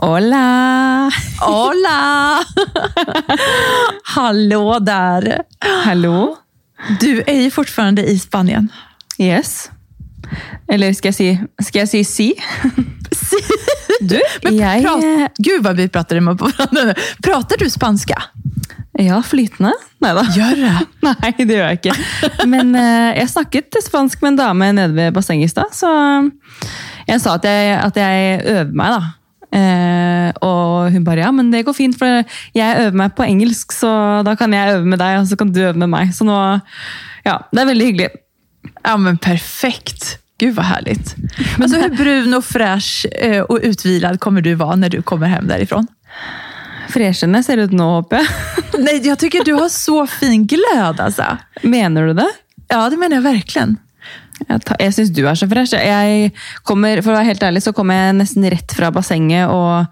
Hola! Hola! Hallå där! Hallå? Du är ju fortfarande i Spanien. Yes. Eller ska jag säga, ska jag säga si? Du, Men jag... prat, gud vad vi pratar emot varandra nu. Pratar du spanska? Ja, flytende. Nei da. Gör det? Nei, det gjør jeg ikke. Men eh, jeg snakket spansk med en ved bassenget i stad, så jeg sa at jeg, at jeg øver meg, da. Eh, og hun bare ja, men det går fint, for jeg øver meg på engelsk, så da kan jeg øve med deg, og så kan du øve med meg. Så nå Ja, det er veldig hyggelig. Ja, men perfekt. Gud vad härligt. Alltså, hur brun och fräsch eh, och utvilad kommer du vara när du kommer hem därifrån? Fresjende ser ut nå, håper jeg. Nej, jag tycker du har så fin glöd alltså. Mener du det? Ja, det menar jag verkligen. Jeg, ta- jeg syns du er så fresh. Jeg kommer, for å være helt ærlig, så kommer jeg nesten rett fra bassenget og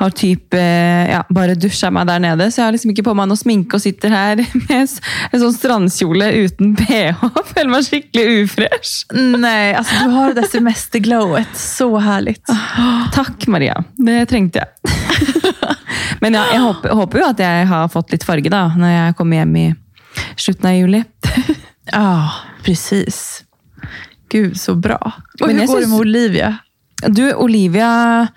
har typ, eh, ja, bare dusja meg der nede. Så jeg har liksom ikke på meg noe sminke og sitter her med en sånn strandkjole uten bh. Føler meg skikkelig ufresh. Nej, alltså du har det semesterglowet. Så härligt. Takk, Maria. Det trengte jeg. Men ja, jeg håper, håper jo at jeg har fått litt farge da, når jeg kommer hjem i slutten av juli. Ja, precis. Gud, så bra. Och Men hur går det med Olivia? Du, Olivia,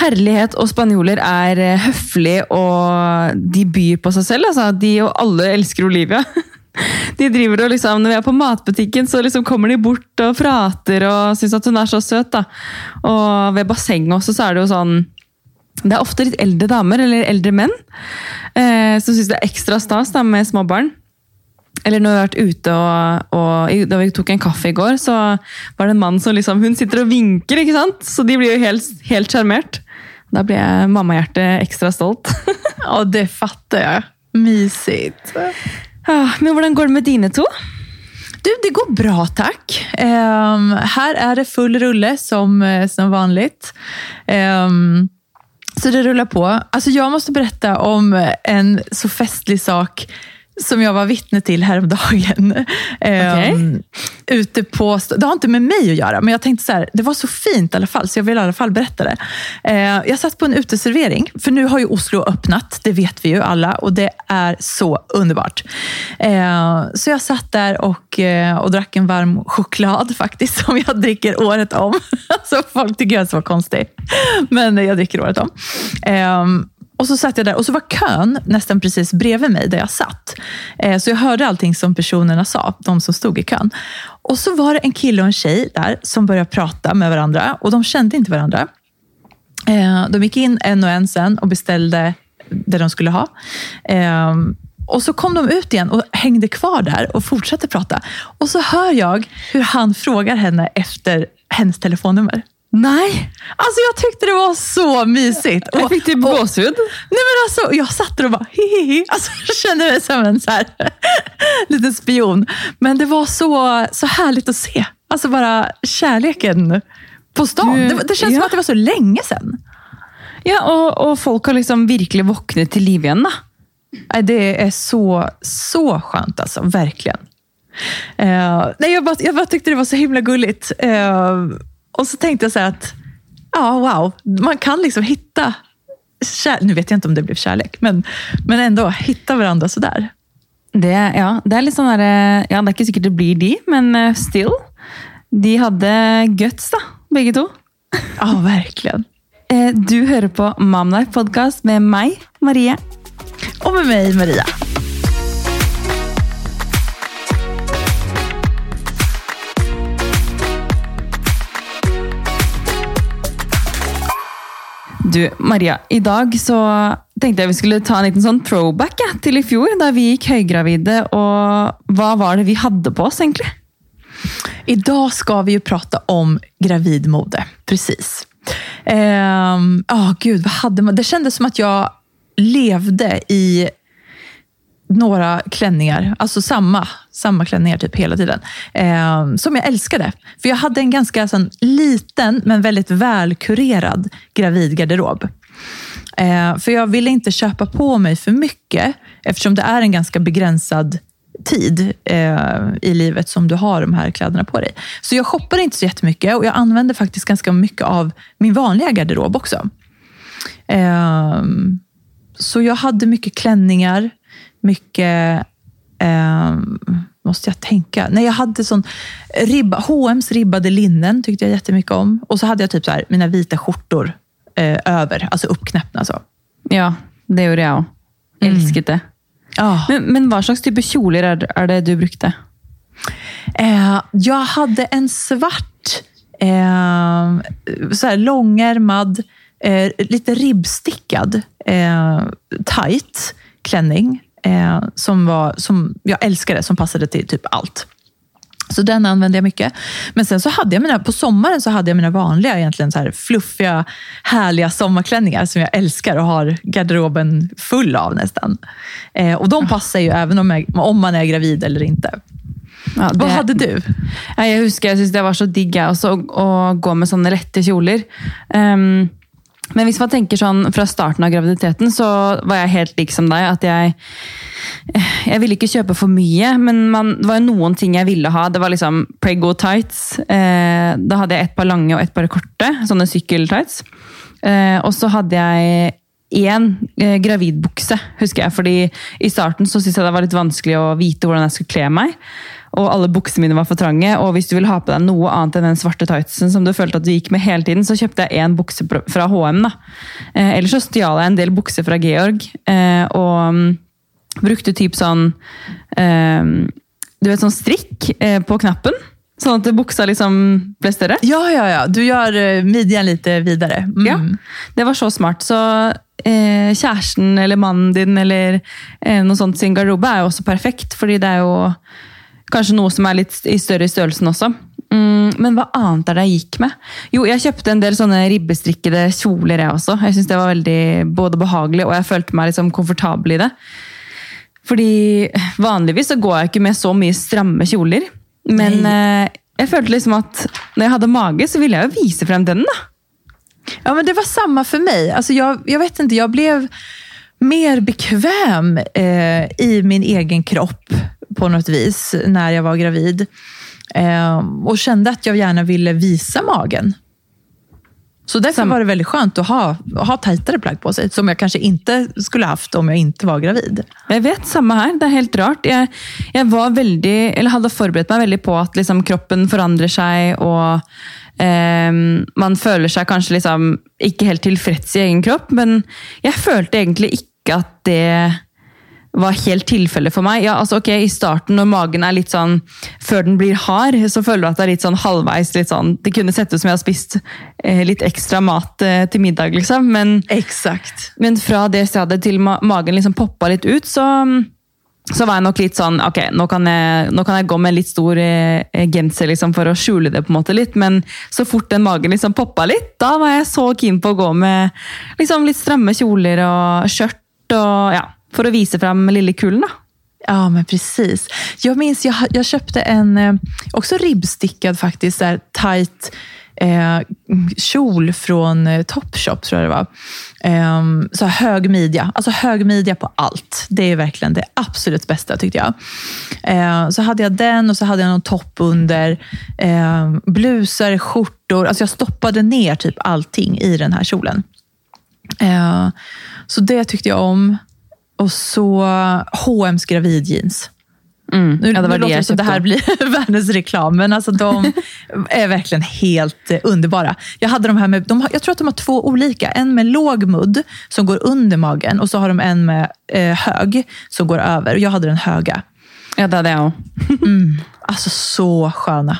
herlighet og spanjoler er eh, høflig, og de byr på seg selv. Altså. De og alle elsker Olivia. De driver og liksom, Når vi er på matbutikken, så liksom kommer de bort og prater og syns at hun er så søt. da. Og ved bassenget også, så er det jo sånn Det er ofte litt eldre damer, eller eldre menn, eh, som syns det er ekstra stas med små barn. Eller når vi vært ute og i- Da vi tok en kaffe i går, så var det en mann som liksom Hun sitter og vinker, ikke sant? Så de blir jo helt helt sjarmert. Da blir jeg mammahjertet ekstra stolt. Ja, det fattar jag. Mysigt. Ah, Men hvordan går det med dine to? Du, det går bra tack. Ehm, här är det full rulle som, eh, som vanligt. Ehm, så det rullar på. Alltså jag måste berätta om en så festlig sak som jag var vittne till häromdagen. Ehm, ute på, det har inte med mig att göra, men jag tänkte så här, det var så fint i alla fall, så jag vill i alla fall berätta det. Eh, jag satt på en uteservering, för nu har ju Oslo öppnat, det vet vi ju alla, och det är så underbart. Eh, så jag satt där och, eh, och drack en varm choklad faktiskt, som jag dricker året om. Alltså, folk tycker jag är så konstig, men jag dricker året om. Ehm, och så satt jag där och så var kön nästan precis bredvid mig där jag satt. Eh, så jag hörde allting som personerna sa, de som stod i kön. Och så var det en kille och en tjej där som började prata med varandra och de kände inte varandra. Eh, de gick in en och en sen och beställde det de skulle ha. Eh, och så kom de ut igen och hängde kvar där och fortsatte prata. Och så hör jag hur han frågar henne efter hennes telefonnummer. Nej! Alltså jag tyckte det var så mysigt. Jeg fikk typ och- gåsehud. Nej men alltså, jag satt där och bara hihihi. Alltså, jag kände mig som en så här, liten spion. Men det var så, så härligt att se. Alltså bara kärleken på stan. Du- Det, det känns ja. som att det var så länge sedan. Ja, og, og folk har liksom virkelig våknet til liv igjen, da. Nej, Det är så, så skönt alltså, verkligen. Eh, nej, jag, bara, jag bara tyckte det var så himla gulligt. Eh, och så tänkte jag så här att, ja wow, man kan liksom hitta kär, nu vet jag inte om det blev kärlek, men, men ändå hitta varandra sådär. Det, ja, det litt sånn derre Ja, det er ikke sikkert det blir de, men eh, still. De hadde guts, da, begge to. Ja, verkligen. Eh, Du hører på Mamlife Podcast med meg, Marie. Och med mig, Maria. Du, Maria, idag så tänkte jag vi skulle ta en liten sån throwback ja, till i fjol när vi gick höggravida och vad var det vi hade på oss, egentligen? Idag ska vi ju prata om gravidmode. Precis. Ehm, oh, gud, vad hade man? Det kändes som att jag levde i några klänningar, alltså samma, samma klänningar typ hela tiden, eh, som jag älskade. För jag hade en ganska sån, liten men väldigt välkurerad gravidgarderob. Eh, för jag ville inte köpa på mig för mycket eftersom det är en ganska begränsad tid eh, i livet som du har de här kläderna på dig. Så jag shoppade inte så jättemycket och jag använde faktiskt ganska mycket av min vanliga garderob också. Eh, så jag hade mycket klänningar, mycket ehm, måste jag tänka. Nej, jag hade sån ribba, H&M's ribbade linnen tyckte jag jättemycket om. Och så hade jag typ så här, mina vita skjortor eh, över, alltså uppknäppta. Så. Ja, det gjorde jag också. Mm. Elsket det. Ja. Men, men vad slags typ av kjolar är, är det du brukte? Eh, jag hade en svart, eh, så här långärmad, eh, lite ribbstickad, eh, tight klänning. Eh, som, var, som jag älskade, som passade till typ allt. Så den använde jag mycket. Men sen så hade jag mina, på sommaren så hade jag mina vanliga, egentligen så här fluffiga, härliga sommarklänningar som jag älskar och har garderoben full av nästan. Eh, och de passar ju även om, jag, om man är gravid eller inte. Ja, Vad det- hade du? Ja, jeg husker jeg syntes det var så digg jeg også, å, å gå med sånne lette kjoler. Um, men hvis man tenker sånn fra starten av graviditeten, så var jeg helt lik som deg. At jeg eh, Jeg ville ikke kjøpe for mye, men man, det var jo noen ting jeg ville ha. Det var liksom prego tights. Eh, da hadde jeg ett par lange og ett par korte, sånne sykkeltights. Eh, og så hadde jeg én eh, gravidbukse, husker jeg. fordi i starten så syntes jeg det var litt vanskelig å vite hvordan jeg skulle kle meg. Og alle buksene mine var for trange. Og hvis du ville ha på deg noe annet enn den svarte tightsen som du følte at du gikk med hele tiden, så kjøpte jeg én bukse fra HM. da. Eh, ellers så stjal jeg en del bukser fra Georg. Eh, og mm, brukte typ sånn eh, Du vet, sånn strikk eh, på knappen. Sånn at buksa liksom ble større. Ja, ja, ja. Du gör eh, midjan lite vidare. Mm. Ja, det var så smart. Så eh, kjæresten eller mannen din eller eh, noe sånt sin garderobe er jo også perfekt, fordi det er jo kanskje noe som er litt i større i størrelsen også. Mm, men hva annet er det jeg gikk med? Jo, jeg kjøpte en del sånne ribbestrikkede kjoler jeg også. Jeg synes det var veldig både behagelig, og jeg følte meg liksom komfortabel i det. Fordi vanligvis så går jeg ikke med så mye stramme kjoler. Men eh, jeg følte liksom at når jeg hadde mage, så ville jeg jo vise frem den. da. Ja, men det var samma för mig. Alltså jag, jag vet inte, jag blev mer bekväm eh, i min egen kropp på något vis när jag var gravid. Eh, och kände att jag gärna ville visa magen. Så därför Sam- var det väldigt skönt att ha, att ha tajtare plagg på sig, som jag kanske inte skulle haft om jag inte var gravid. Jeg vet, samme her. Det er helt rart. Jeg, jeg var veldig, eller hadde forberedt meg veldig på at liksom, kroppen forandrer seg, og eh, man føler seg kanskje liksom, ikke helt tilfreds i egen kropp. Men jeg følte egentlig ikke at det var helt tilfellet for meg. Ja, altså ok, I starten, når magen er litt sånn Før den blir hard, så føler du at det er litt sånn halvveis litt sånn, Det kunne sett ut som jeg har spist eh, litt ekstra mat eh, til middag, liksom. Men Exakt. men fra det stedet til ma magen liksom poppa litt ut, så, så var jeg nok litt sånn Ok, nå kan jeg, nå kan jeg gå med en litt stor eh, genser liksom, for å skjule det på en måte litt, men så fort den magen liksom poppa litt, da var jeg så keen på å gå med liksom, litt stramme kjoler og skjørt og ja, för att visa fram lille kulen. Ja, men precis. Jag minns, jag, jag köpte en, eh, också ribbstickad faktiskt, så här tight eh, kjol från eh, Topshop, tror jag det var. Eh, så här hög midja, alltså hög midja på allt. Det är verkligen det absolut bästa tyckte jag. Eh, så hade jag den och så hade jag någon topp under, eh, blusar, skjortor. Alltså jag stoppade ner typ allting i den här kjolen. Eh, så det tyckte jag om. Och så H&M's gravidjeans. Mm. Nu, ja, det nu låter det som det här blir världens reklam, men alltså de är verkligen helt eh, underbara. Jag, hade de här med, de jag tror att de har två olika. En med låg mudd som går under magen och så har de en med eh, hög som går över. Jag hade den höga. Ja, det hadde jeg òg. Alltså så sköna.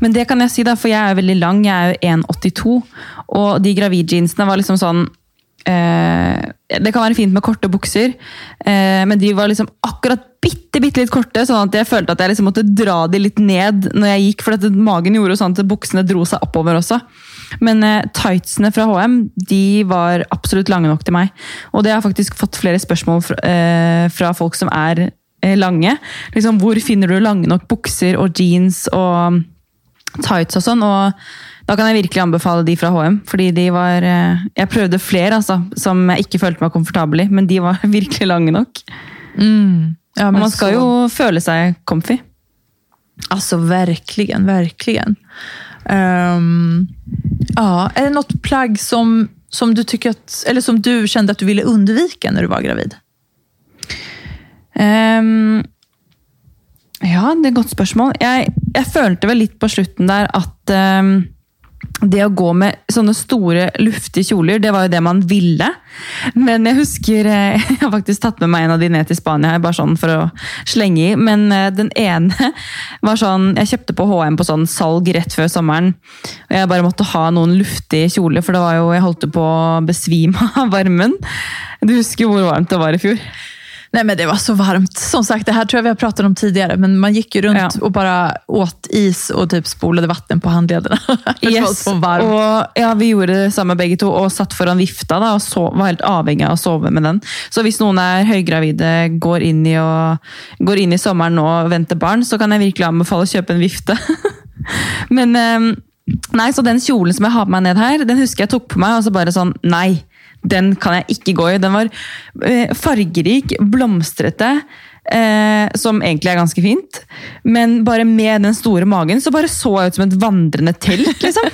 Men det kan si, da, for jeg er veldig lang. Jeg er jo 1,82. Og de gravidjeansene var liksom sånn eh, Det kan være fint med korte bukser, eh, men de var liksom akkurat bitte, bitte litt korte, sånn at jeg følte at jeg liksom måtte dra de litt ned når jeg gikk, for at magen gjorde sånn at buksene dro seg oppover også. Men eh, tightsene fra HM de var absolutt lange nok til meg. Og det har jeg faktisk fått flere spørsmål fra, eh, fra folk som er eh, lange. Liksom, hvor finner du lange nok bukser og jeans og tights og sånn, og da kan jeg virkelig anbefale de fra H&M, fordi de var eh, Jeg prøvde flere, altså, som jeg ikke følte meg komfortabel i, men de var virkelig lange nok. Ja, Og men man skal så- jo føle seg comfy. Alltså verkligen, verkligen. Ehm, ja, är det något plagg som, som du, tycker att, eller som du kände att du ville undvika när du var gravid? Um, ja, det er et godt spørsmål. Jeg, jeg følte vel litt på slutten der at um, det å gå med sånne store, luftige kjoler, det var jo det man ville. Men jeg husker eh, Jeg har faktisk tatt med meg en av de ned til Spania, bare sånn for å slenge i. Men eh, den ene var sånn Jeg kjøpte på HM på sånn salg rett før sommeren. Og jeg bare måtte ha noen luftige kjoler, for det var jo, jeg holdt på å besvime av varmen. Du husker hvor varmt det var i fjor? Nej men det var så varmt. Som sagt, det här tror jag vi har pratat om tidigare, men man gick ju runt Ja. och bara åt is och typ spolade vatten på handlederna. det var så varmt. Og, ja, Vi gjorde samme begge to, og satt foran vifta da, og så, var helt avhengig av å sove med den. Så hvis noen er høygravide, går inn i, og, går inn i sommeren nå og venter barn, så kan jeg virkelig anbefale å kjøpe en vifte. Men eh, nei, så den kjolen som jeg har på meg ned her, den husker jeg tok på meg, og så bare sånn Nei, den kan jeg ikke gå i. Den var eh, fargerik, blomstrete. Eh, som egentlig er ganske fint. Men bare med den store magen så bare så jeg ut som et vandrende telt, liksom.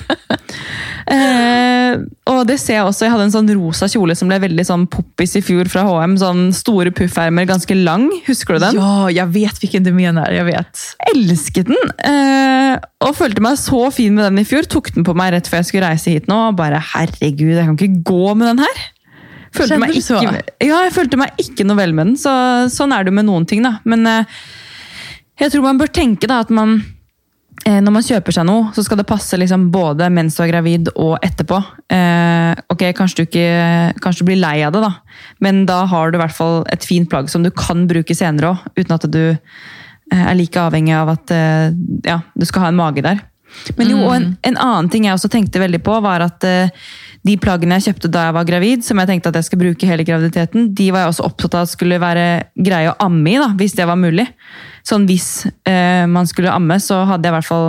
eh, og det ser jeg også. Jeg hadde en sånn rosa kjole som ble veldig sånn poppis i fjor fra HM. Sånn store puffermer, ganske lang. Husker du den? Ja, jag vet vilken du menar. Jag vet. elsket den! Eh, og følte meg så fin med den i fjor. Tok den på meg rett før jeg skulle reise hit nå. Og bare herregud, jeg kan ikke gå med den her! Følte meg ikke, ja, jeg følte meg ikke noe vel med den. Så, sånn er det med noen ting, da. Men eh, jeg tror man bør tenke da at man eh, når man kjøper seg noe, så skal det passe liksom både mens du er gravid og etterpå. Eh, ok, kanskje du, ikke, kanskje du blir lei av det, da. men da har du i hvert fall et fint plagg som du kan bruke senere òg, uten at du eh, er like avhengig av at eh, ja, du skal ha en mage der. Men jo, og en, en annen ting jeg også tenkte veldig på, var at eh, de plaggene jeg kjøpte da jeg var gravid, som jeg tenkte at jeg skulle bruke hele graviditeten, de var jeg også opptatt av at skulle være greie å amme i, da, hvis det var mulig. Sånn hvis eh, man skulle amme, så hadde jeg i hvert fall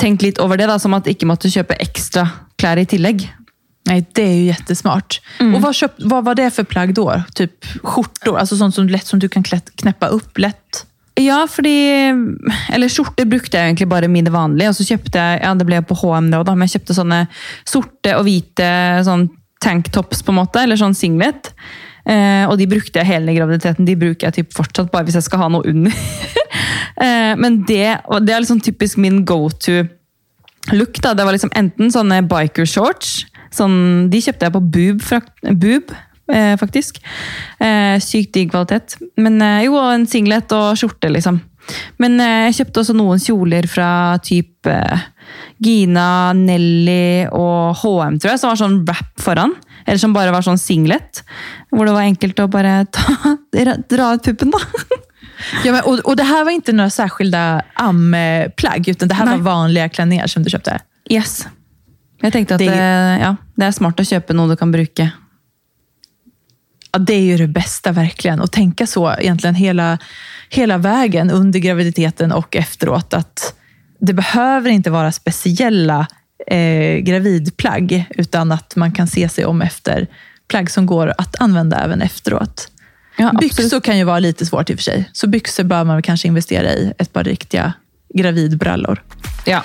tenkt litt over det, da, som at jeg ikke måtte kjøpe ekstra klær i tillegg. Nej, det är ju jättesmart. Och vad, köpt, vad var det för plagg då? Typ skjortor, alltså sånt som, lätt, som du kan klätt, knäppa upp lätt? Ja, fordi Eller skjorter brukte jeg egentlig bare mine vanlige. Og så kjøpte jeg ja det ble på HM da, men jeg kjøpte sånne sorte og hvite sånn tanktops, på en måte, eller sånn singlet. Eh, og de brukte jeg hele graviditeten. De bruker jeg typ fortsatt bare hvis jeg skal ha noe under. eh, men det, det er liksom typisk min go to look. da, Det var liksom enten sånne biker shorts. Sånn, de kjøpte jeg på Boob, fra- Boob eh, faktisk. Eh, sykt digg kvalitet. Men eh, jo, en singlet og skjorte, liksom. Men eh, jeg kjøpte også noen kjoler fra type eh, Gina, Nelly og HM, tror jeg, som var sånn wrap foran. Eller som bare var sånn singlet. Hvor det var enkelt å bare ta, dra ut puppen, da. Ja, men, och, och det här var inte några särskilda amplagg, utan det här Nej. var vanliga klänningar som du köpte? Yes. Jeg tenkte at Det- det, ja, det er smart å kjøpe noe du kan bruke. Ja, det är ju det bästa verkligen. Och tänka så egentligen hela, hela vägen under graviditeten och efteråt. Att det behöver inte vara speciella eh, gravidplagg, utan att man kan se sig om efter plagg som går att använda även efteråt. Ja. Byxor kan ju vara lite svårt i och för sig. Så byxor bör man kanske investera i. Ett par riktiga gravidbrallor. Ja.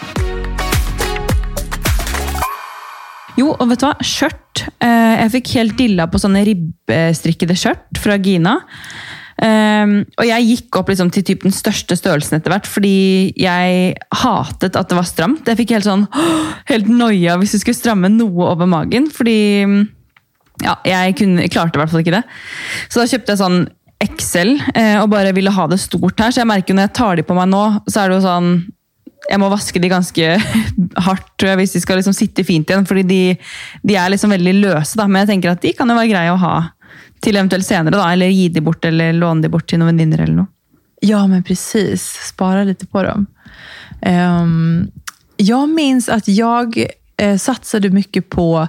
Jo, og vet du hva? Skjørt. Eh, jeg fikk helt dilla på sånne ribbestrikkede skjørt fra Gina. Um, og jeg gikk opp liksom til typ den største størrelsen etter hvert, fordi jeg hatet at det var stramt. Jeg fikk helt sånn helt noia hvis du skulle stramme noe over magen, fordi ja, jeg, kunne, klarte i hvert fall ikke det. Så da kjøpte jeg sånn XL eh, og bare ville ha det stort her. Så jeg merker jo når jeg tar de på meg nå, så er det jo sånn jeg må vaske de ganske hardt tror jeg, hvis de skal liksom sitte fint igjen. fordi de, de er liksom veldig løse. Da. Men jeg tenker at de kan jo være greie å ha til eventuelt senere. Da, eller gi de bort eller låne de bort til noen venninner eller noe. Ja, men precis. Spara lite på dem. Um, jag minns att jag eh, satsade mycket på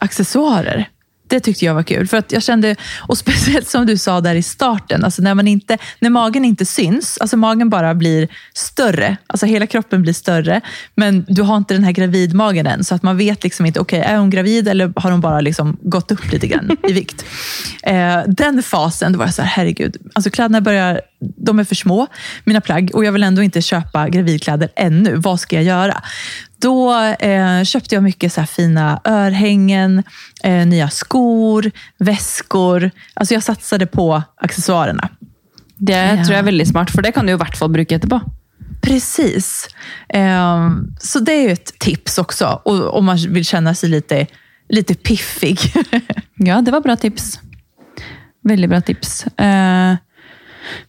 accessoarer. Det tyckte jag var kul. För att jag kände, och speciellt som du sa där i starten, alltså när, man inte, när magen inte syns, alltså magen bara blir större, alltså hela kroppen blir större, men du har inte den här gravidmagen än, så att man vet liksom inte, okej, är hon gravid eller har hon bara liksom gått upp lite grann i vikt? Eh, den fasen, då var jag så här, herregud, alltså kläderna börjar de är för små, mina plagg, och jag vill ändå inte köpa gravidkläder ännu. Vad ska jag göra? Då eh, köpte jag mycket så fina örhängen, eh, nya skor, väskor. Alltså jag satsade på accessoarerna. Det ja. tror jag är väldigt smart, för det kan du i hvert fall bruka etterpå. Precis. Eh, så det är ju ett tips också, om man vill känna sig lite, lite piffig. ja, det var bra tips. Väldigt bra tips. Uh,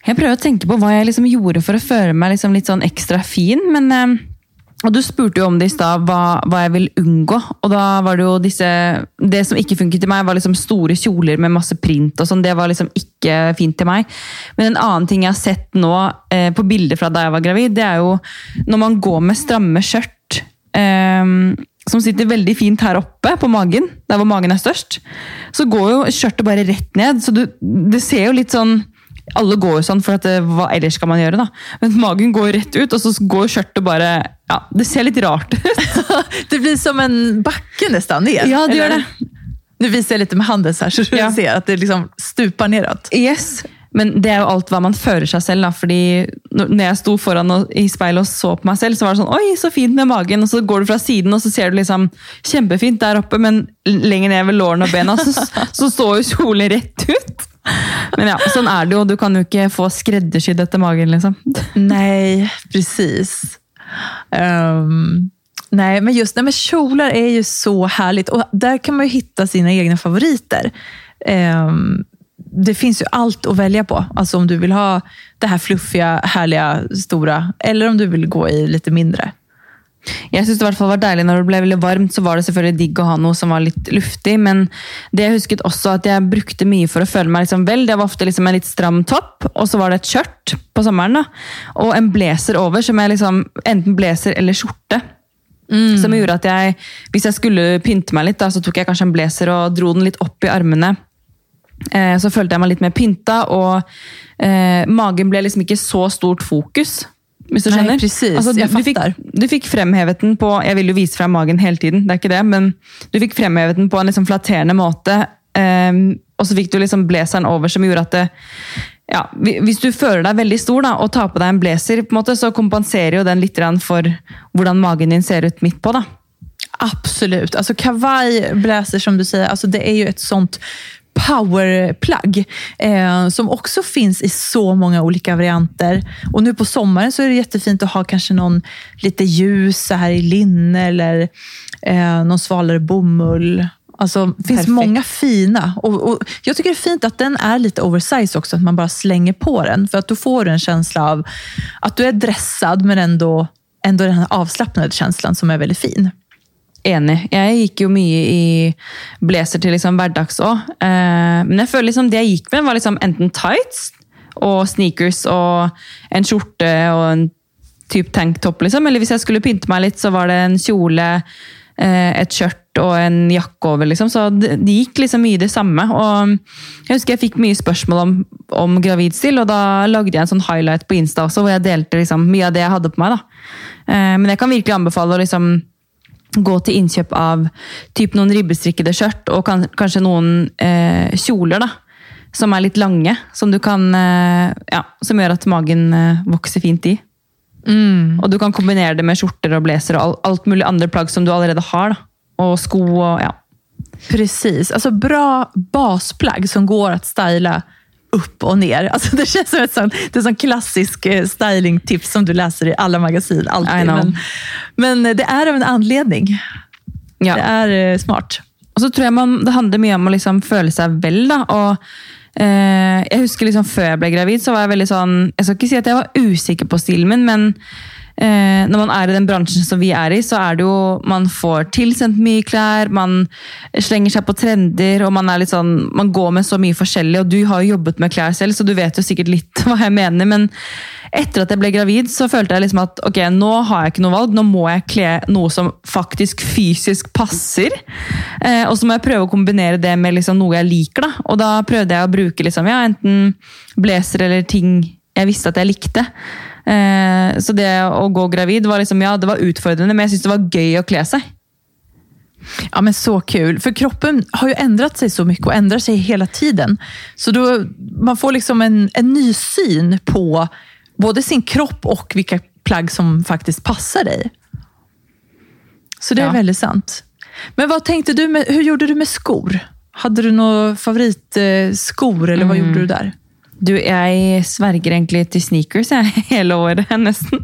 jeg prøver å tenke på vad jag liksom gjorde för att føle mig liksom litt sånn ekstra fin. men... Og Du spurte jo om det i stad, hva, hva, jeg vil unngå. og da var Det jo disse, det som ikke funket til meg, var liksom store kjoler med masse print. og sånn, Det var liksom ikke fint til meg. Men en annen ting jeg har sett nå eh, på bilder fra da jeg var gravid, det er jo når man går med stramme skjørt. Eh, som sitter veldig fint her oppe på magen, der hvor magen er størst, så går jo skjørtet bare rett ned. Så du, det ser jo litt sånn Alle går jo sånn, for at det, hva ellers skal man gjøre? da? Men magen går rett ut, og så går skjørtet bare ja, Det ser litt rart ut. det blir som en backe nästan ner. Ja, det gör det. Nu visar jag lite med handen så här, så du ja. ser att det liksom stupar neråt. Yes. Men det er jo alt hva man føler seg selv. da, fordi når jeg sto foran i speilet og så på meg selv, så var det sånn Oi, så fint med magen. Og så går du fra siden, og så ser du liksom kjempefint der oppe, men lenger ned ved lårene og bena så, så står jo kjolen rett ut. Men ja, sånn är det jo. Du kan ju inte få skreddersydd etter magen, liksom. Nej, precis. Um... Nej, men just nej, men kjolar är ju så härligt och där kan man ju hitta sina egna favoriter. Um, det finns ju allt att välja på. Alltså om du vill ha det här fluffiga, härliga, stora eller om du vill gå i lite mindre. Jag syns det i hvert fall var deilig når det blev veldig varmt, så var det selvfølgelig digg å ha noe som var litt luftig. Men det jeg husket også at jeg brukte mye for å føle meg liksom vel, det var ofte liksom en litt stram topp, og så var det et skjørt på sommeren. da, Og en blazer over, som jeg liksom enten blazer eller skjorte. Mm. Som gjorde at jeg, hvis jeg skulle pynte meg litt, da, så tok jeg kanskje en blazer og dro den litt opp i armene. Eh, så følte jeg meg litt mer pynta, og eh, magen ble liksom ikke så stort fokus. Hvis du skjønner? Nei, precis. Altså, du, du, fikk, du fikk fremhevet den på Jeg vil jo vise frem magen hele tiden, det er ikke det, men du fikk fremhevet den på en liksom flatterende måte. Eh, og så fikk du liksom blazeren over, som gjorde at det ja, Hvis du føler deg veldig stor da, og tar på deg en blazer, på en måte, så kompenserer jo den litt for hvordan magen din ser ut midt på. da. Absolut. Alltså kavaj, blazer som du säger, alltså det är ju ett sånt powerplagg eh, som också finns i så många olika varianter. Och nu på sommaren så är det jättefint att ha kanske någon lite ljus så här i linne eller eh, någon svalare bomull. Alltså, det finns Perfekt. många fina. Och, och, jag tycker det är fint att den är lite oversized också, att man bara slänger på den. För att då får du en känsla av att du är dressad, men ändå, ändå den här avslappnade känslan som är väldigt fin. Enig. Jeg gikk jo mye i blazer til liksom hverdags òg. Eh, men jeg føler liksom det jeg gikk med, var liksom enten tights og sneakers og en skjorte og en type tanktopp. Liksom. Eller hvis jeg skulle pynte meg litt, så var det en kjole, eh, et skjørt og en jakke over. Liksom. Så det, gick gikk liksom mye det samme. Og jeg husker jeg fikk mye spørsmål om, om gravidstil, og da lagde jeg en sånn highlight på Insta også, hvor jeg delte liksom mye av det jeg hadde på meg. Da. Eh, men jeg kan virkelig anbefale å liksom gå till inköp av typ någon ribbestrickade skjørt och kan, kanske någon eh, kjoler da, som är lite långa. Som, du kan, eh, ja, som gör att magen eh, växer fint i. Mm. Och Du kan kombinera det med skjortor och blazer och all, allt möjligt andra plagg som du redan har. Da. Och sko och ja. Precis. Alltså bra basplagg som går att styla upp och ner. Alltså det känns som ett sånt, det är sån klassisk eh, stylingtips som du läser i alla magasin. Alltid. Men, men, det är av en anledning. Ja. Det är eh, smart. Och så tror jag man, Det handlar mycket om att liksom føle seg vel. Da. Og, eh, jeg husker liksom Før jeg ble gravid, så var jeg veldig sånn Jeg skal ikke si at jeg var usikker på stilen min, men eh, når man er i den bransjen som vi er i, så er det jo Man får tilsendt mye klær, man slenger seg på trender, og man er litt sånn Man går med så mye forskjellig, og du har jo jobbet med klær selv, så du vet jo sikkert litt hva jeg mener. men etter at jeg ble gravid, så følte jeg liksom at ok, nå har jeg ikke noe valg. Nå må jeg kle noe som faktisk fysisk passer. Eh, og så må jeg prøve å kombinere det med liksom noe jeg liker. da. Og da prøvde jeg å bruke liksom, ja, enten blazer eller ting jeg visste at jeg likte. Eh, så det å gå gravid var liksom, ja, det var utfordrende, men jeg syntes det var gøy å kle seg. Ja, men så kul. För kroppen har ju ändrat sig så mycket och ändrar sig hela tiden. Så då, man får liksom en, en ny syn på både sin kropp och vilka plagg som faktiskt passar dig. Så det är Ja. väldigt sant. Men vad tänkte du med, hur gjorde du med skor? Hade du några favoritskor eller vad Mm. gjorde du där? Du, jeg sverger egentlig til sneakers jeg, hele året, nesten.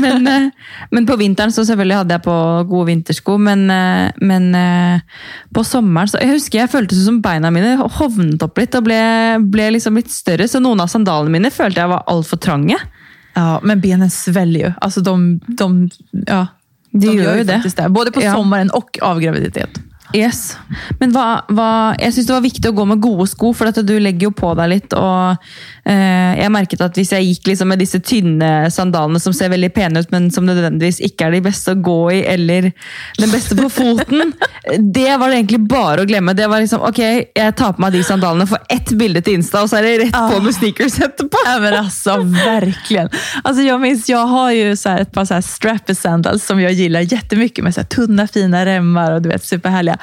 Men, eh, men på vinteren så selvfølgelig hadde jeg på gode vintersko, men, eh, men eh, på sommeren så Jeg husker jeg følte det som beina mine hovnet opp litt og ble, ble liksom litt større, så noen av sandalene mine følte jeg var altfor trange. Ja, men benen sväller ju. Alltså de, de, ja, De de gör ju det. det. Både på Ja. sommaren och av graviditet. Yes. Men hva, hva, jeg syns det var viktig å gå med gode sko, for du legger jo på deg litt. og eh, Jeg merket at hvis jeg gikk liksom med disse tynne sandalene som ser veldig pene ut, men som nødvendigvis ikke er de beste å gå i, eller den beste på foten, det var det egentlig bare å glemme. Det var liksom, ok, Jeg tar på meg de sandalene for ett bilde til Insta, og så er det rett på med sneakers etterpå. Ja, men alltså verkligen. Alltså jag minns, jag har ju så här ett par strappy sandals som jag gillar jättemycket med så här tunna fina remmar och du vet superhärliga.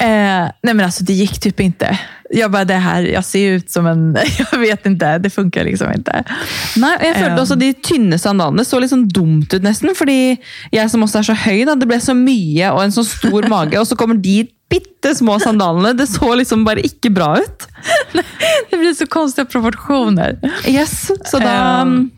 Eh, nej men alltså det gick typ inte. Jag bara, det här, jag ser ut som en, jag vet inte, det funkar liksom inte. Nei, jeg følte Ja. også De tynne sandalene så litt sånn dumt ut, nesten. Fordi jeg som også er så da, det ble så mye og en så stor mage. Og så kommer de bitte små sandalene. Det så liksom bare ikke bra ut. Det blir så konstiga proportioner. Yes, Så da Ja. um,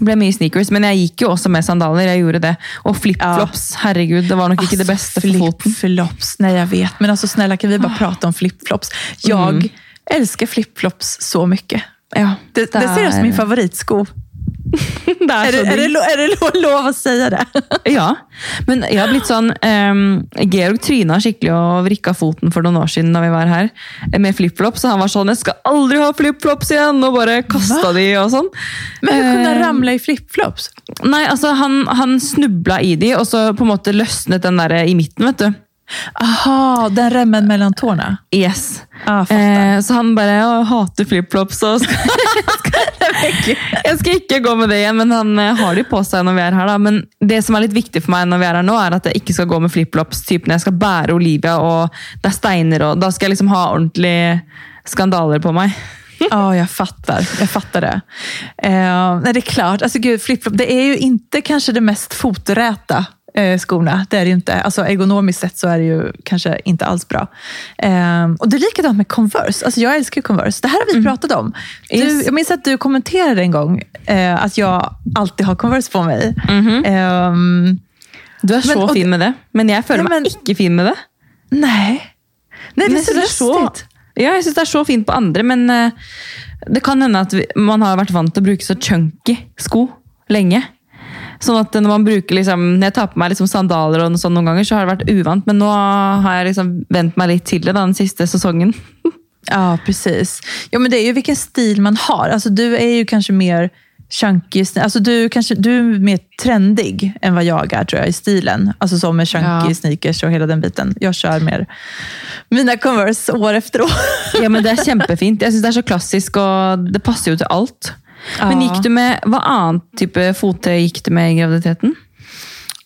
ble mye sneakers. Men jeg gikk jo også med sandaler. jeg gjorde det. Og flipflops. Herregud, det var nok ikke det beste for foten. Flipflops, nej jag vet. Men alltså snälla kan vi bara prata om flipflops? Jag älskar flipflops så mycket. Ja, Det, det, ser ut som min favoritsko. Det Är det, så är, det, är det lo- lov att säga det? Ja, men jeg har blitt sånn um, Georg tryna skikkelig og vrikka foten for noen år siden da vi var her, eh, med flipflops. Og han var sånn 'Jeg skal aldri ha flipflops igjen!' og bare kasta de og sånn. Men hur kunde han Eh, ramla i flipflops? Nei, altså han, han snubla i de, og så på en måte løsnet den der i midten, vet du. Aha, den remmen mellan tårna. Yes. Fattar. Eh, så han bare «Jeg hater flipflops. jeg skal ikke gå med det igjen, men han eh, har de på seg når vi er her. da. Men det som er litt viktig for meg når vi er her nå, er at jeg ikke skal gå med flipflops typ når jeg skal bære Olivia, og det er steiner, og da skal jeg liksom ha ordentlige skandaler på meg. Ja, jag fattar. Jag fattar det. Eh, nej, det är klart, alltså, gud, flipflop, det är ju inte kanske det mest foträta skorna. Det är det ju inte. Alltså, ergonomiskt sett så är det ju kanske inte alls bra. Eh, och det är likadant med Converse. Alltså, jag älskar ju Converse. Det här har vi pratat om. Du. Jag minns att du kommenterade en gång eh, att jag alltid har Converse på mig. Ehm, Du så Men- og- fin med det, men jeg føler Ja, men- meg ikke fin med det. nej. Nej, det är så så- lustigt. Ja, jeg syns det er så fint på andre, men eh, det kan hende at vi, man har vært vant til å bruke så chunky sko lenge. Sånn at når man bruker liksom, Når jeg tar på meg liksom sandaler og sånn noen ganger, så har det vært uvant, men nå har jeg liksom vent meg litt til det da, den siste sesongen. Ja, precis. Ja, men det är ju vilken stil man har. Alltså, du är ju kanske mer chunky. Alltså, du, kanske, du är mer trendig än vad jag är tror jag, i stilen. Alltså som med chunky Ja. sneakers och hela den biten. Jag kör mer mina Converse år efter år. Ja, men Det er kjempefint. Jeg synes Det er så klassisk, og det passer jo til alt. Men Ja. gikk du med, Hva annen type fottøy gikk du med i graviditeten?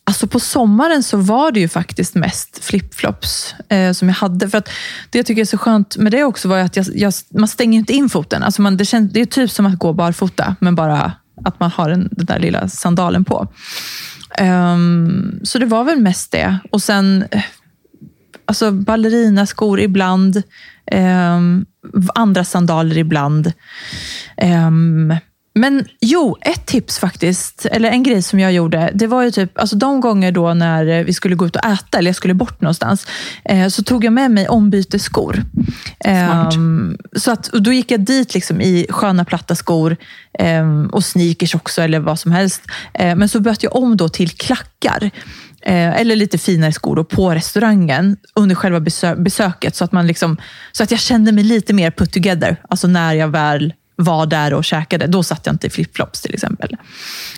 Alltså på sommaren så var det ju faktiskt mest flipflops eh, som jag hade. För att det jag tycker är så skönt med det också var att jag, jag, man stänger inte in foten. Alltså man, det, känns, det är typ som att gå barfota, men bara att man har den, den där lilla sandalen på. Ehm, så det var väl mest det. Och sen eh, alltså ballerinaskor ibland, ehm, andra sandaler ibland. Ehm, men jo, ett tips faktiskt, eller en grej som jag gjorde, det var ju typ, alltså de gånger då när vi skulle gå ut och äta, eller jag skulle bort någonstans, eh, så tog jag med mig ombytesskor. Ehm, så att, och då gick jag dit liksom i sköna platta skor ehm, och sneakers också, eller vad som helst. Eh, men så bytte jag om då till klackar. Eh, eller lite finare skor då, på restaurangen under själva besö- besöket. Så att, man liksom, så att jag kände mig lite mer put together. Alltså när jag väl var där och käkade. Då satt jag inte i flipflops till exempel.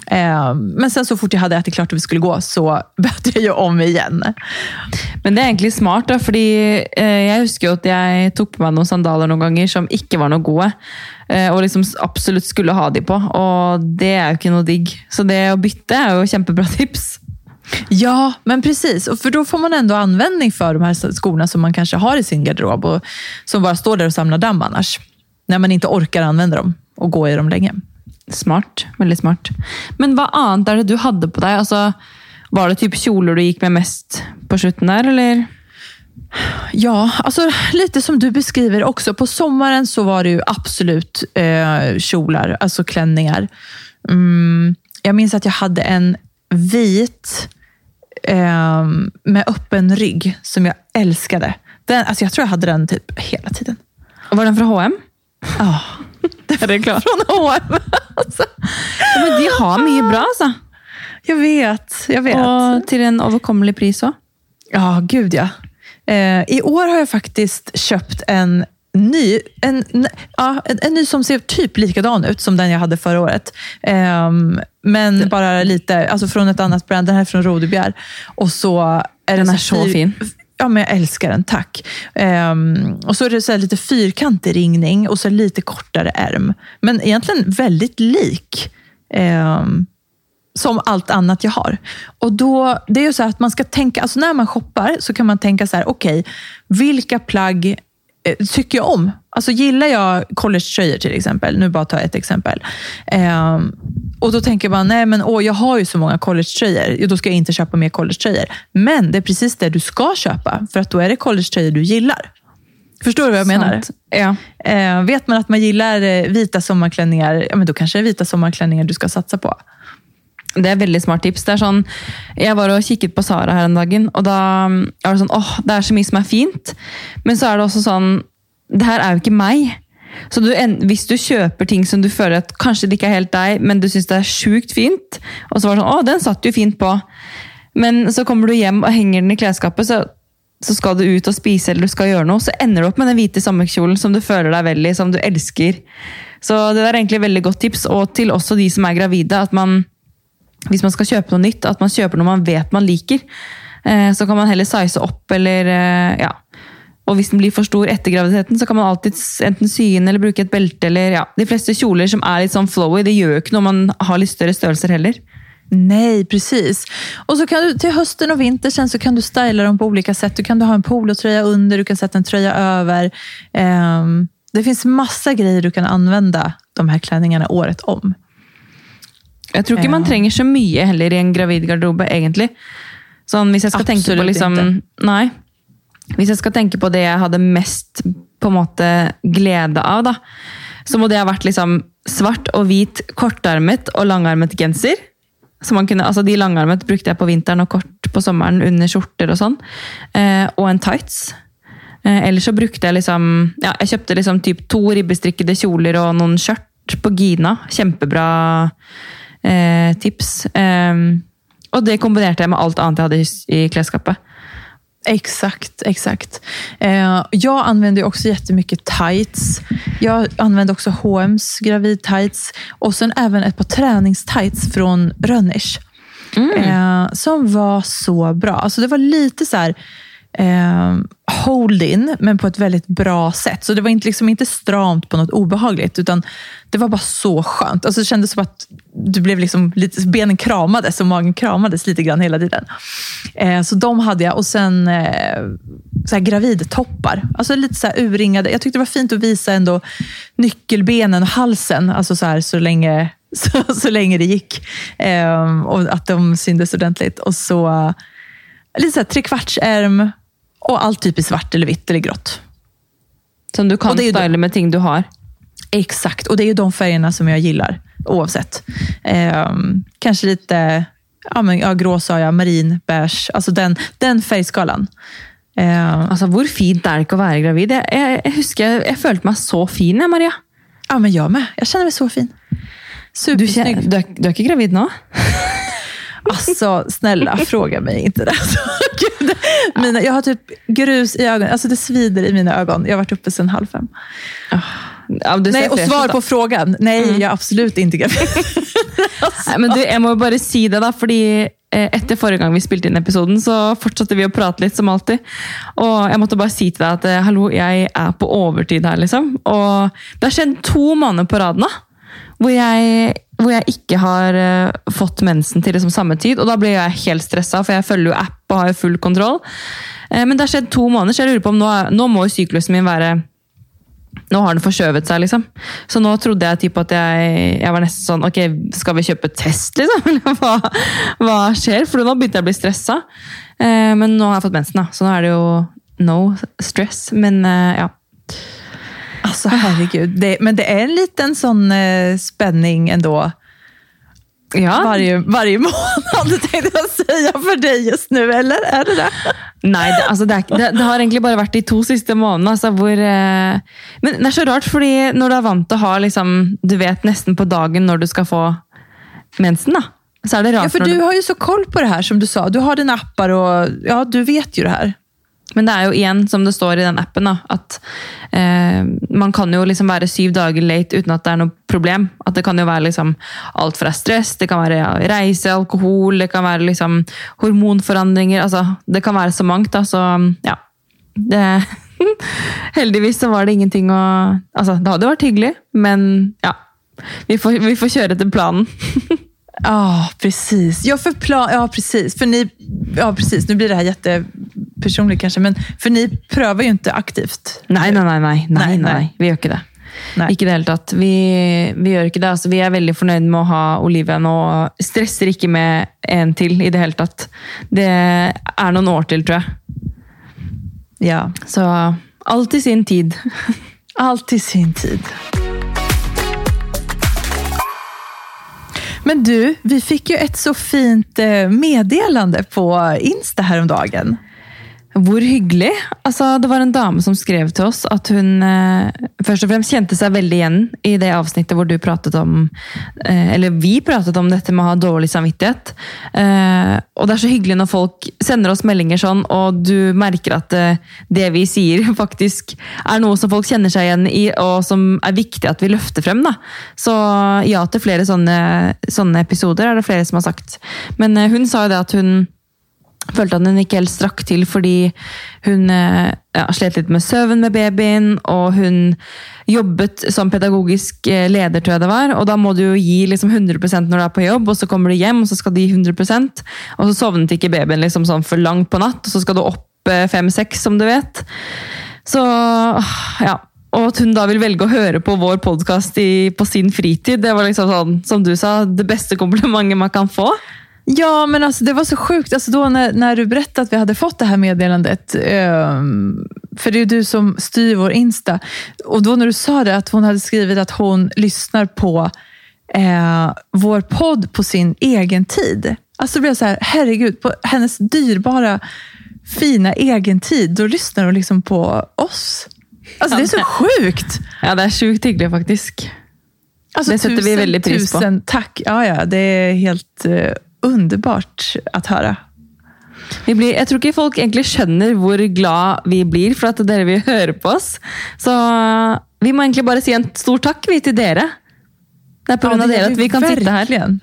Eh, men sen så fort jag hade ätit klart och vi skulle gå så bytte jag ju om igen. Men det är egentligen smart, då, för eh, jag husker att jag tog på mig några sandaler noen gånger som inte var något gode, eh, og liksom absolut skulle ha dem på, Och det är ju inte något digg. Så det å bytte ju ett jättebra tips. Ja, men precis. Och för då får man ändå användning för de här skorna som man kanske har i sin garderob och som bara står där och samlar damm annars. När man inte orkar använda dem och gå i dem länge. Smart. Väldigt smart. Men vad annat är det du hade på dig? Alltså, var det typ kjolar du gick med mest på slutet där, eller? Ja, alltså lite som du beskriver också. På sommaren så var det ju absolut eh, kjolar, alltså klänningar. Mm, jag minns att jag hade en vit eh, med öppen rygg som jag älskade. Den, alltså jag tror jag hade den typ hela tiden. Var den från H&M? Ja. Oh, det är klart. Från H&M. Alltså. Ja, men de har mycket bra alltså. Jag vet, jag vet. Och till en överkomlig pris också. Ja, gud ja. Eh, I år har jag faktiskt köpt en ny, en, ja, en, en, ny som ser typ likadan ut som den jag hade förra året. Eh, men den. bara lite, alltså från ett annat brand. Den här är från Rodebjer. Och så är den är så, så fin. Ja, men jag älskar den, tack. Um, och så är det så lite fyrkantig ringning och så lite kortare ärm. Men egentligen väldigt lik. Um, som allt annat jag har. Och då, det är ju så att man ska tänka, alltså när man shoppar så kan man tänka så här, okej, okay, vilka plagg tycker jag om? Alltså gillar jag collegetröjor till exempel, nu bara ta ett exempel. Eh, och då tänker man, nej men åh, jag har ju så många collegetröjor, då ska jag inte köpa mer collegetröjor. Men det är precis det du ska köpa, för att då är det collegetröjor du gillar. Förstår du vad jag Sant. menar? Ja. Eh, vet man att man gillar eh, vita sommarklänningar, ja, men då kanske det är vita sommarklänningar du ska satsa på. Det er veldig smart tips. Det er sånn, jeg var og kikket på Sara her en dagen, og da var det sånn åh, det er så mye som er fint. Men så er det også sånn Det her er jo ikke meg. Så du, hvis du kjøper ting som du føler at kanskje det ikke er helt deg, men du syns det er sjukt fint, og så var det sånn Å, den satt jo fint på. Men så kommer du hjem og henger den i klesskapet, så, så skal du ut og spise eller du skal gjøre noe, så ender du opp med den hvite sommerkjolen som du føler deg vel i, som du elsker. Så det er egentlig et veldig godt tips, og til også de som er gravide. at man hvis man skal kjøpe noe nytt, at man kjøper noe man vet man liker. Eh, så kan man heller size opp, eller eh, ja. Og hvis den blir for stor etter graviditeten, så kan man alltid enten sy inn eller bruke et belte. eller ja. De fleste kjoler som är lite sånn flowy, det gör ju inte om man har lite större størrelser heller. Nej, precis. Och så kan du till hösten och vintern så kan du styla dem på olika sätt. Du kan ha en polotröja under, du kan sätta en tröja över. Um, det finns massa grejer du kan använda de här klänningarna året om. Jag tror inte man trenger så mycket heller i en gravid garderobe, egentlig. Sånn, hvis jeg skal Absolutt tenke på liksom, ikke. Nei. Hvis jeg skal tenke på det jeg hadde mest på en måte glede av, da, så må det ha vært liksom svart og hvit kortarmet og langarmet genser. Så man kunne, altså De langarmet brukte jeg på vinteren og kort på sommeren under skjorter og sånn. Eh, og en tights. Eh, ellers så brukte jeg liksom ja, Jeg kjøpte liksom typ to ribbestrikkede kjoler og noen skjørt på Gina. Kjempebra eh, tips. Eh, och det kombinerade jag med allt annat jag hade i klädskapet. Exakt, exakt. Eh, jag använder också jättemycket tights. Jag använder också H&M's gravid tights och sen även ett par träningstights från Rönnisch. Mm. Eh, som var så bra. Alltså det var lite så här, eh, hold-in, men på ett väldigt bra sätt. Så det var inte, liksom inte stramt på något obehagligt, utan det var bara så skönt. Alltså det kändes som att du blev liksom lite, benen kramades och magen kramades lite grann hela tiden. Eh, så de hade jag. Och sen eh, så här gravidtoppar. Alltså lite så här urringade. Jag tyckte det var fint att visa ändå nyckelbenen och halsen, alltså så, här, så länge så, så länge det gick. Eh, och att de syntes ordentligt. Och så lite så här trekvartsärm och allt typ i svart eller vitt eller grått. Som du kan styla med ting du har? Exakt, och det är ju de färgerna som jag gillar oavsett. Eh, kanske lite ja, men, ja, grå sa jag, marin, beige. Alltså den, den färgskalan. Eh, alltså, hur fint är det att vara gravid? Jag, jag, jag husker jag, jag följde mig så fin, Maria. Ja, men jag med. Jag känner mig så fin. Supersnygg. Du, du, du är inte gravid nu? Alltså, snälla, fråga mig inte det. mina, jag har typ grus i ögonen. Alltså, det svider i mina ögon. Jag har varit uppe sedan halv fem. Ja, nej, och svar på frågan. Nej, mm. jag är absolut inte gravid. alltså. men du, jag måste bara säga det, då, för efter förra gången vi spelade in episoden så fortsatte vi att prata lite som alltid. Och jag måste bara säga till dig att eh, hallå, jag är på övertid här. Liksom. Och det har skett två månader på raden hvor jeg, hvor jeg ikke har eh, fått mensen til liksom samme tid. Og da blir jeg helt stressa, for jeg følger jo app og har jo full kontroll. Eh, men det har skjedd to måneder, så jeg lurer på om nå, nå må jo syklusen min være nå har den forskjøvet seg, liksom. Så nå trodde jeg typ at jeg, jeg var nesten sånn Ok, skal vi kjøpe test, liksom? Eller hva, hva skjer? For nå begynte jeg å bli stressa. Eh, men nå har jeg fått mensen, da. Så nå er det jo no stress. Men eh, ja. Alltså herregud, det, men det är en liten sån eh, spänning ändå. ja. Varje, varje månad tänkte jag säga för dig just nu, eller? Är det det? Nei, det, altså det, det, det har egentlig bare vært de to siste månedene. Altså, hvor, eh, men det er så rart, fordi når du vant til å ha liksom, Du vet nesten på dagen når du skal få mensen, da. Så er det rart Ja, för når du har ju så koll på det här som du sa. Du har dina appar och ja, du vet ju det här. Men det är ju igen som det står i den appen, da, at eh, man kan ju liksom være syv dager late utan att det är något problem. At det kan ju vara liksom alt fra stress, det kan vara ja, reise, alkohol, det kan vara liksom hormonforandringer. altså Det kan vara så mangt. da, Så ja. Det, heldigvis så var det ingenting å Altså, det hadde varit vært hyggelig, men ja. Vi får, vi får kjøre etter planen. Ja, precis. Ja, för plan, ja, precis. För ni, ja, precis. Nu blir det här jätte jättepersonligt kanske, men för ni prövar ju inte aktivt. Nei. nei, nei, Nei, nei, nei. nei. Vi gjør ikke det. Nei. Ikke i det hele tatt. Vi, vi gjør ikke det. Altså, vi er veldig fornøyd med å ha Oliven og stresser ikke med en til i det hele tatt. Det er noen år til, tror jeg. Ja, Så alt i sin tid. allt i sin tid. Men du, vi fick ju ett så fint eh, meddelande på Insta häromdagen. Hvor hyggelig. Altså, det var en dame som skrev til oss at hun eh, først og fremst kjente seg veldig igjen i det avsnittet hvor du pratet om eh, Eller vi pratet om dette med å ha dårlig samvittighet. Eh, og det er så hyggelig når folk sender oss meldinger sånn, og du merker at eh, det vi sier, faktisk er noe som folk kjenner seg igjen i, og som er viktig at vi løfter frem. Da. Så ja til flere sånne, sånne episoder, er det flere som har sagt. Men eh, hun sa jo det at hun følte at hun ikke helt strakk til fordi hun eh, ja, slet litt med søvn med babyen, og hun jobbet som pedagogisk eh, leder, tror jeg det var. Og da må du jo gi liksom 100 når du er på jobb, og så kommer du hjem, og så skal du gi 100% Og så sovnet ikke babyen liksom sånn for langt på natt, og så skal du opp eh, fem-seks, som du vet. Så ja. Og at hun da vil velge å høre på vår podkast på sin fritid, det var liksom sånn, som du sa, det beste komplimentet man kan få. Ja, men alltså, det var så sjukt. Alltså, då när, när du berättade att vi hade fått det här meddelandet, ehm, för det är ju du som styr vår Insta, och då när du sa det, att hon hade skrivit att hon lyssnar på eh, vår podd på sin egen tid. Alltså, då blev så här, herregud, på hennes dyrbara, fina egen tid, då lyssnar hon liksom på oss. Alltså, det är så sjukt! Ja, det er sjukt hyggelig, faktisk. Alltså, Det sätter vi väldigt pris på. tusen tack. Ja, ja, det är helt eh, underbart att höra. Vi blir, jeg tror ikke folk egentlig skjønner hvor glad vi blir for at dere vil høre på oss. Så vi må egentlig bare si en stor takk vi til dere. Det er på grunn av det dere gör at vi kan her. verkligen.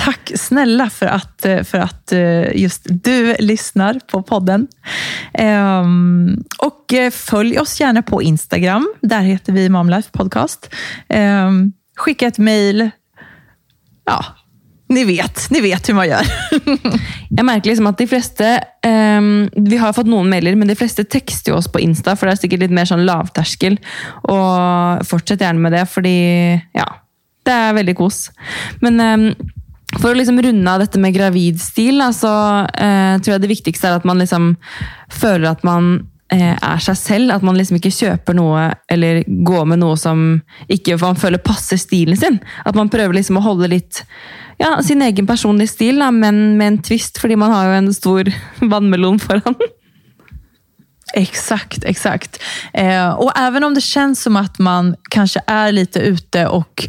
Tack snälla för att, eh, för att eh, just du lyssnar på podden. Ehm, och eh, följ oss gärna på Instagram. Där heter vi Momlife Podcast. Ehm, skicka ett mejl. Ja, ni vet, ni vet hur man gör. Jag märker liksom att de flesta, um, Vi har fått någon mailer, men de flesta textar oss på Insta, för det är säkert lite mer sån lavterskel. Och fortsätt gärna med det, för ja, det är väldigt kos. Men um, för att liksom runda detta med gravidstil, så så uh, tror jag det viktigaste är att man liksom känner att man Eh, är er seg selv. At man liksom ikke kjøper noe eller går med noe som ikke man føler passer stilen sin. At man prøver liksom å holde litt ja, sin egen personlige stil, da, men med en twist, fordi man har jo en stor vannmelon foran. Exakt, exakt. Eh, och även om det känns som att man kanske är lite ute och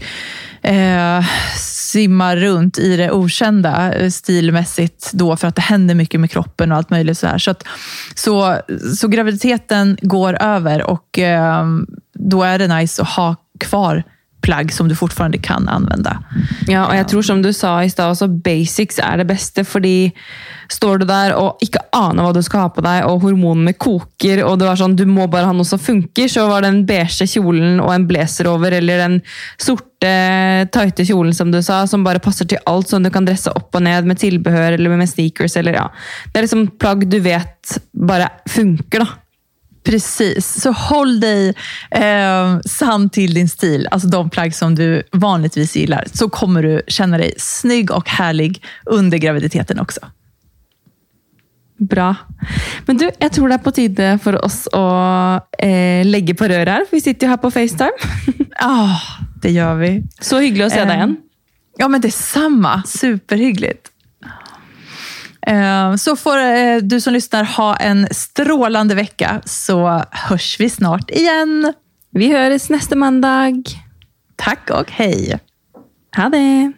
eh, simmar runt i det okända eh, stilmässigt då för att det händer mycket med kroppen och allt möjligt så här. Så, att, så, så graviditeten går över och eh, då är det nice att ha kvar plagg som du fortfarande kan använda. Ja, och jag tror som du sa i stad så basics är det bästa. För står du där och inte anar vad du ska ha på dig och hormonerna kokar och du var sån, du måste bara ha något som funkar, så var den beige kjolen och en blazer över eller den sorte, tajta kjolen som du sa, som bara passar till allt som du kan dressa upp och ned med tillbehör eller med sneakers. eller ja. Det är liksom plagg du vet bara funkar. Då. Precis, så håll dig eh, sann till din stil, alltså de plagg som du vanligtvis gillar, så kommer du känna dig snygg och härlig under graviditeten också. Bra. Men du, jeg tror det er på tide for oss å eh, legge på her. for Vi sitter jo her på FaceTime. Ja, det gör vi. Så hyggelig å se deg igjen. Ja, men detsamma. Superhyggligt. Eh, Så får eh, du som lyssnar ha en strålande vecka, så hörs vi snart igen. Vi høres neste mandag. Tack och hej! Ha det!